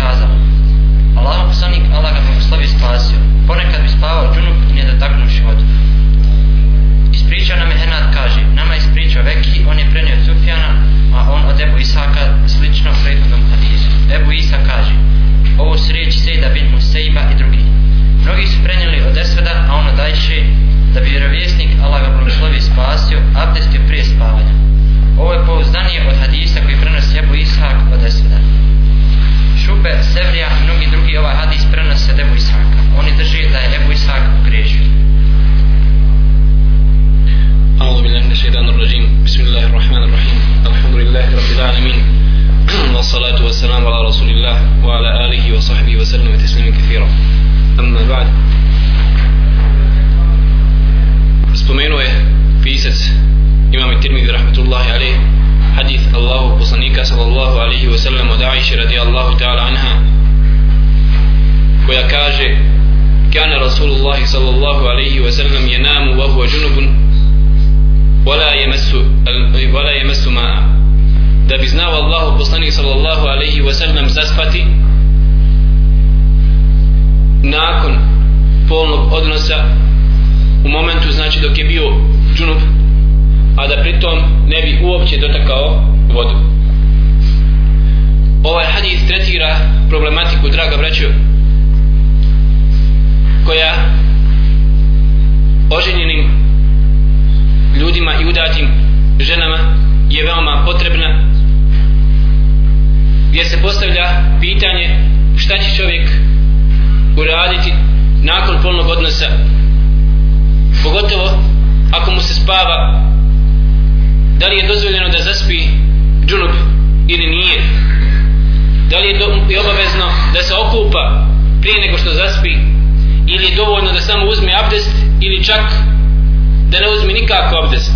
kazao. Allah poslanik Allah ga blagoslovi spasio. Ponekad bi spavao džunup ne dotaknuši vodu ispričao nam je Henad kaže nama je ispričao Veki on je prenio od Sufjana a on od Ebu Isaka slično prethodnom hadisu. Ebu Isa kaže ovo su riječi Sejda bin Musejba i drugi. Mnogi su prenijeli od Esveda a on od Ajše da bi vjerovjesnik Allah ga blagoslovi spasio abdestio prije spavanja. Ovo je pouzdanije od hadisa ovaj hadis prenose od Ebu Ishaka oni drži da je Ebu Ishak pogrešio أعوذ بالله من الشيطان الرجيم بسم الله الرحمن الرحيم الحمد لله رب العالمين والصلاة والسلام على رسول الله وعلى آله وصحبه وسلم تسليما كثيرا أما بعد spomenuo je pisac imam Tirmidhi rahmetullahi alaih hadith Allahu poslanika sallallahu alaihi wa sallam od Aisha radijallahu ta'ala anha koja kaže kana Rasulullahi sallallahu alaihi wa sallam jenamu wa huwa junubun wala yamassu wala yamassu ma'a. Da bi znao Allahu poslanik sallallahu alaihi wa sallam zaspati nakon polnog odnosa u momentu znači dok je bio džunup a da pritom ne bi uopće dotakao vodu. Ovaj hadis tretira problematiku draga braćo koja oženjenim ljudima i udatim ženama je veoma potrebna gdje se postavlja pitanje šta će čovjek uraditi nakon polnog odnosa. Pogotovo ako mu se spava da li je dozvoljeno da zaspi džunup ili nije? Da li je, do, je obavezno da se okupa prije nego što zaspi? Ili je dovoljno da samo uzme abdest ili čak da ne uzme nikako abdest.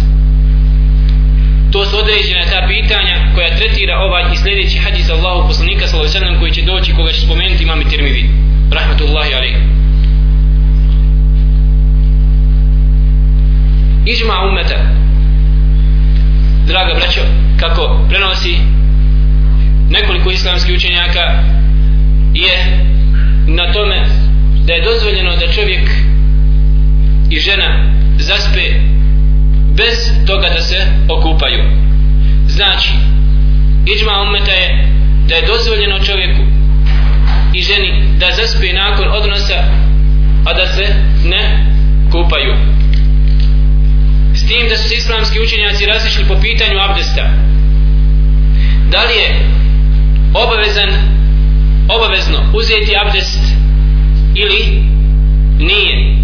To su određene ta pitanja koja tretira ovaj i sljedeći hadis Allahu poslanika sallallahu alejhi koji će doći koga će spomenuti imam Tirmidhi rahmetullahi alejhi. Ižma umeta draga braćo kako prenosi nekoliko islamskih učenjaka je na tome da je dozvoljeno da čovjek i žena zaspe bez toga da se okupaju. Znači iđma ummeta je da je dozvoljeno čovjeku i ženi da zaspe nakon odnosa a da se ne kupaju. S tim da su se islamski učenjaci različili po pitanju abdesta. Da li je obavezan obavezno uzeti abdest ili nije.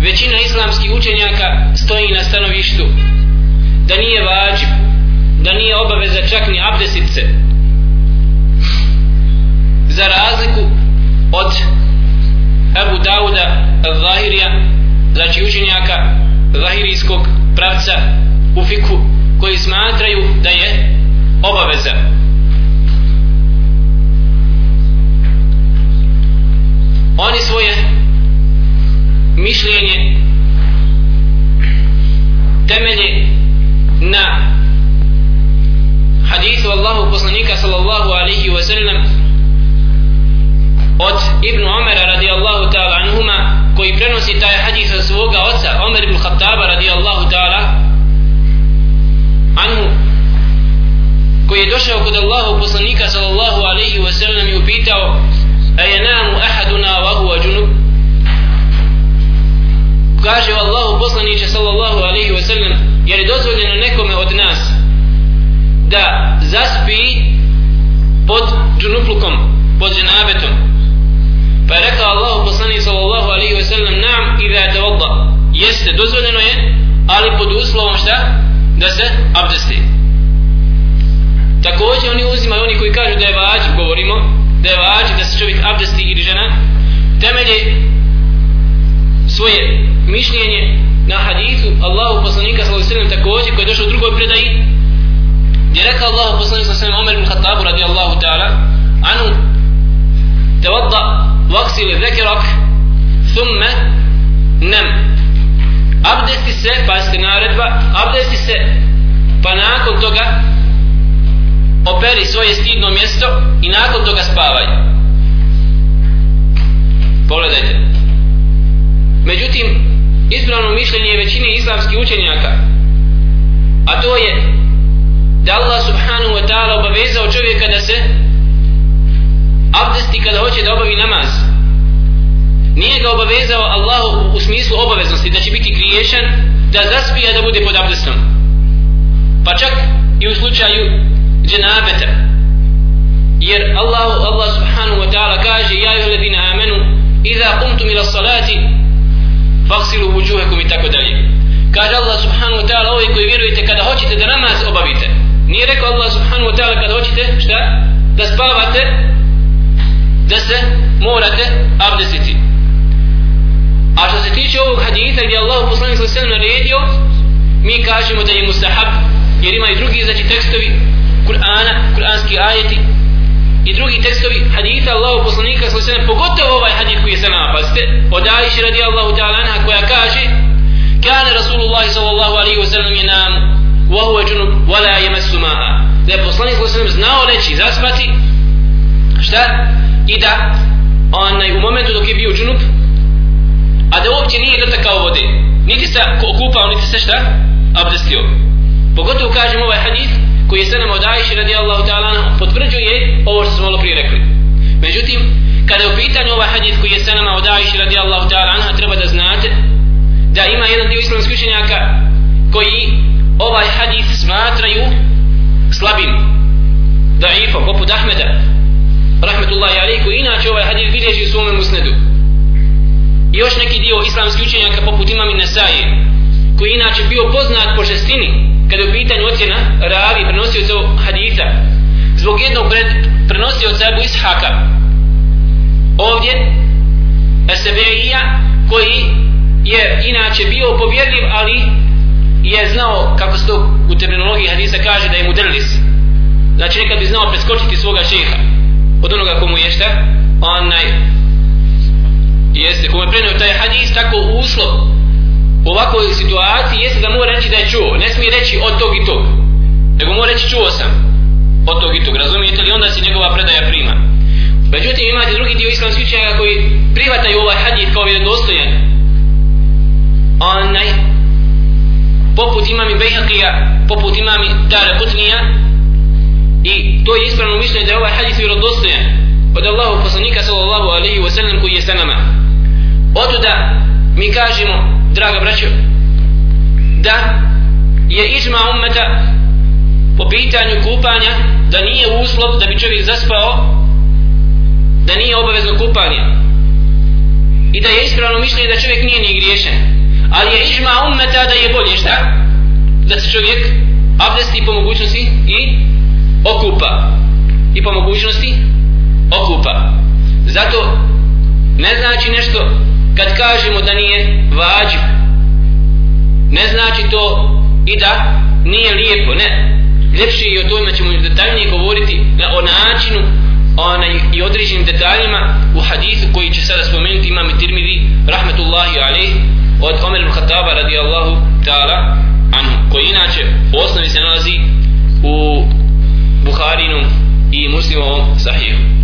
Većina islamskih učenjaka stoji na stanovištu da nije vađib da nije obaveza čak ni abdestice za razliku od Abu Dauda al-Zahirija znači učenjaka zahirijskog pravca u fiku koji smatraju da je obaveza. Od Ibn Omera radijallahu ta'ala anhuma koji prenosi taj hadis od svoga oca Omer ibn Khattaba radijallahu ta'ala anhu koji je došao kod Allahu poslanika sallallahu alaihi wa sallam i upitao a je namu ahaduna wa huwa junub? Kaže Allahu poslaniće sallallahu alaihi wa sallam jer je dozvoljeno nekome od nas da zaspi pod džunuplukom pod ženabetom Pa je rekao Allahu poslanik sallallahu alaihi wa sallam Naam i te odla. Jeste, dozvoljeno je Ali pod uslovom šta? Da se abdesti Također oni uzimaju Oni koji kažu da je vađib Govorimo da je vađib da se čovjek abdesti ili žena Temelje Svoje mišljenje Na hadithu Allahu poslanika sallallahu alaihi wa sallam Također koji je došao u drugoj predaji Gdje je rekao Allahu poslanik sallallahu alaihi wa sallam Omer ibn Khattabu radijallahu ta'ala Anu tawadda vaksil zekerak thumme nem. Abdesti se pa jeste naredba abdesti se pa nakon toga operi svoje stidno mjesto i nakon toga spavaj. Pogledajte. Međutim ispravno mišljenje je većini islamskih učenjaka a to je da Allah subhanahu wa ta'ala obavezao čovjeka da se abdesti kada hoće da obavi namaz. Nije ga obavezao Allahu u smislu obaveznosti da će biti griješan da zaspija da bude pod abdestom. Pa čak i u slučaju dženabeta. Jer Allah, Allah subhanahu wa ta'ala kaže ja juhu ladina amenu iza kumtum ila salati faksilu vujuhekum i tako dalje. Kaže Allah subhanahu wa ta'ala ovi koji vjerujete kada hoćete da namaz obavite. Nije rekao Allah subhanahu wa ta'ala kada hoćete šta? Da spavate morate abdestiti. a što se tiče ovog haditha gdje Allah poslanik sallallahu alejhi ve naredio mi kažemo da je mustahab jer ima i drugi znači tekstovi Kur'ana, kur'anski ajeti i drugi tekstovi haditha Allahu poslanika sallallahu alejhi ve pogotovo ovaj hadis koji je sa nama pazite od Aisha radijallahu ta'ala anha koja kaže kana rasulullah sallallahu alejhi ve sellem nam wa huwa junub wa la yamassu ma'a da je poslanik sallallahu alejhi znao reći zaspati šta i da onaj u momentu dok je bio džunup, a da uopće nije dotakao vode niti se okupao niti se šta abdestio. Pogotovo kažem ovaj hadis koji je se nam od Aisha radijallahu ta'ala potvrđuje ovo što smo malo prije rekli. Međutim kada je u pitanju ovaj hadis koji je se nama od Aisha radijallahu ta'ala treba da znate da ima jedan dio islamskih učenjaka koji ovaj hadis smatraju slabim daifom poput Ahmeda rahmetullahi alaihi koji inače ovaj hadis bilježi u svome musnedu. I još neki dio islamskih učenjaka poput imam i Nesaje koji inače bio poznat po žestini kada je u pitanju ocjena ravi prenosioca haditha. Zbog jednog pred, prenosioca Ebu Ishaka ovdje Esebeija koji je inače bio povjerljiv ali je znao kako se to u terminologiji hadisa kaže da je mudelis znači nekad bi znao preskočiti svoga šeha od onoga komu je šta? Onaj. Jeste kome prenio taj hadis tako uslov u ovakvoj situaciji jeste da mora reći da je čuo. Ne smije reći od tog i tog. Nego mora reći čuo sam od tog i tog. Razumijete li? Onda se njegova predaja prima. Međutim imate drugi dio islamskih učenjaka koji privataju ovaj hadis kao vjerodostojan. Onaj poput imami Bejhaqija poput imami Dara Kutnija i to je ispravno mišljenje da je ovaj hadis vjerodostojan od Allahu poslanika sallallahu alaihi wa sallam koji je sa nama. Otuda mi kažemo draga braćo da je ižma ummeta po pitanju kupanja da nije uslov da bi čovjek zaspao da nije obavezno kupanje. I da je ispravno mišljenje da čovjek nije ni griješen ali je ižma ummeta da je bolje šta? Da se čovjek abdesti po mogućnosti i okupa i po mogućnosti okupa. Zato ne znači nešto kad kažemo da nije vađiv ne znači to i da nije lijepo ne. Ljepše i o tome ćemo detaljnije govoriti na, o načinu onaj, i određenim detaljima u hadisu koji će sada spomenuti imam i tirmidi rahmetullahi alaih od Omer ibn Khattaba radijallahu ta'ala anhu koji inače u osnovi se nalazi u Buharinom i muslimovom sahihu.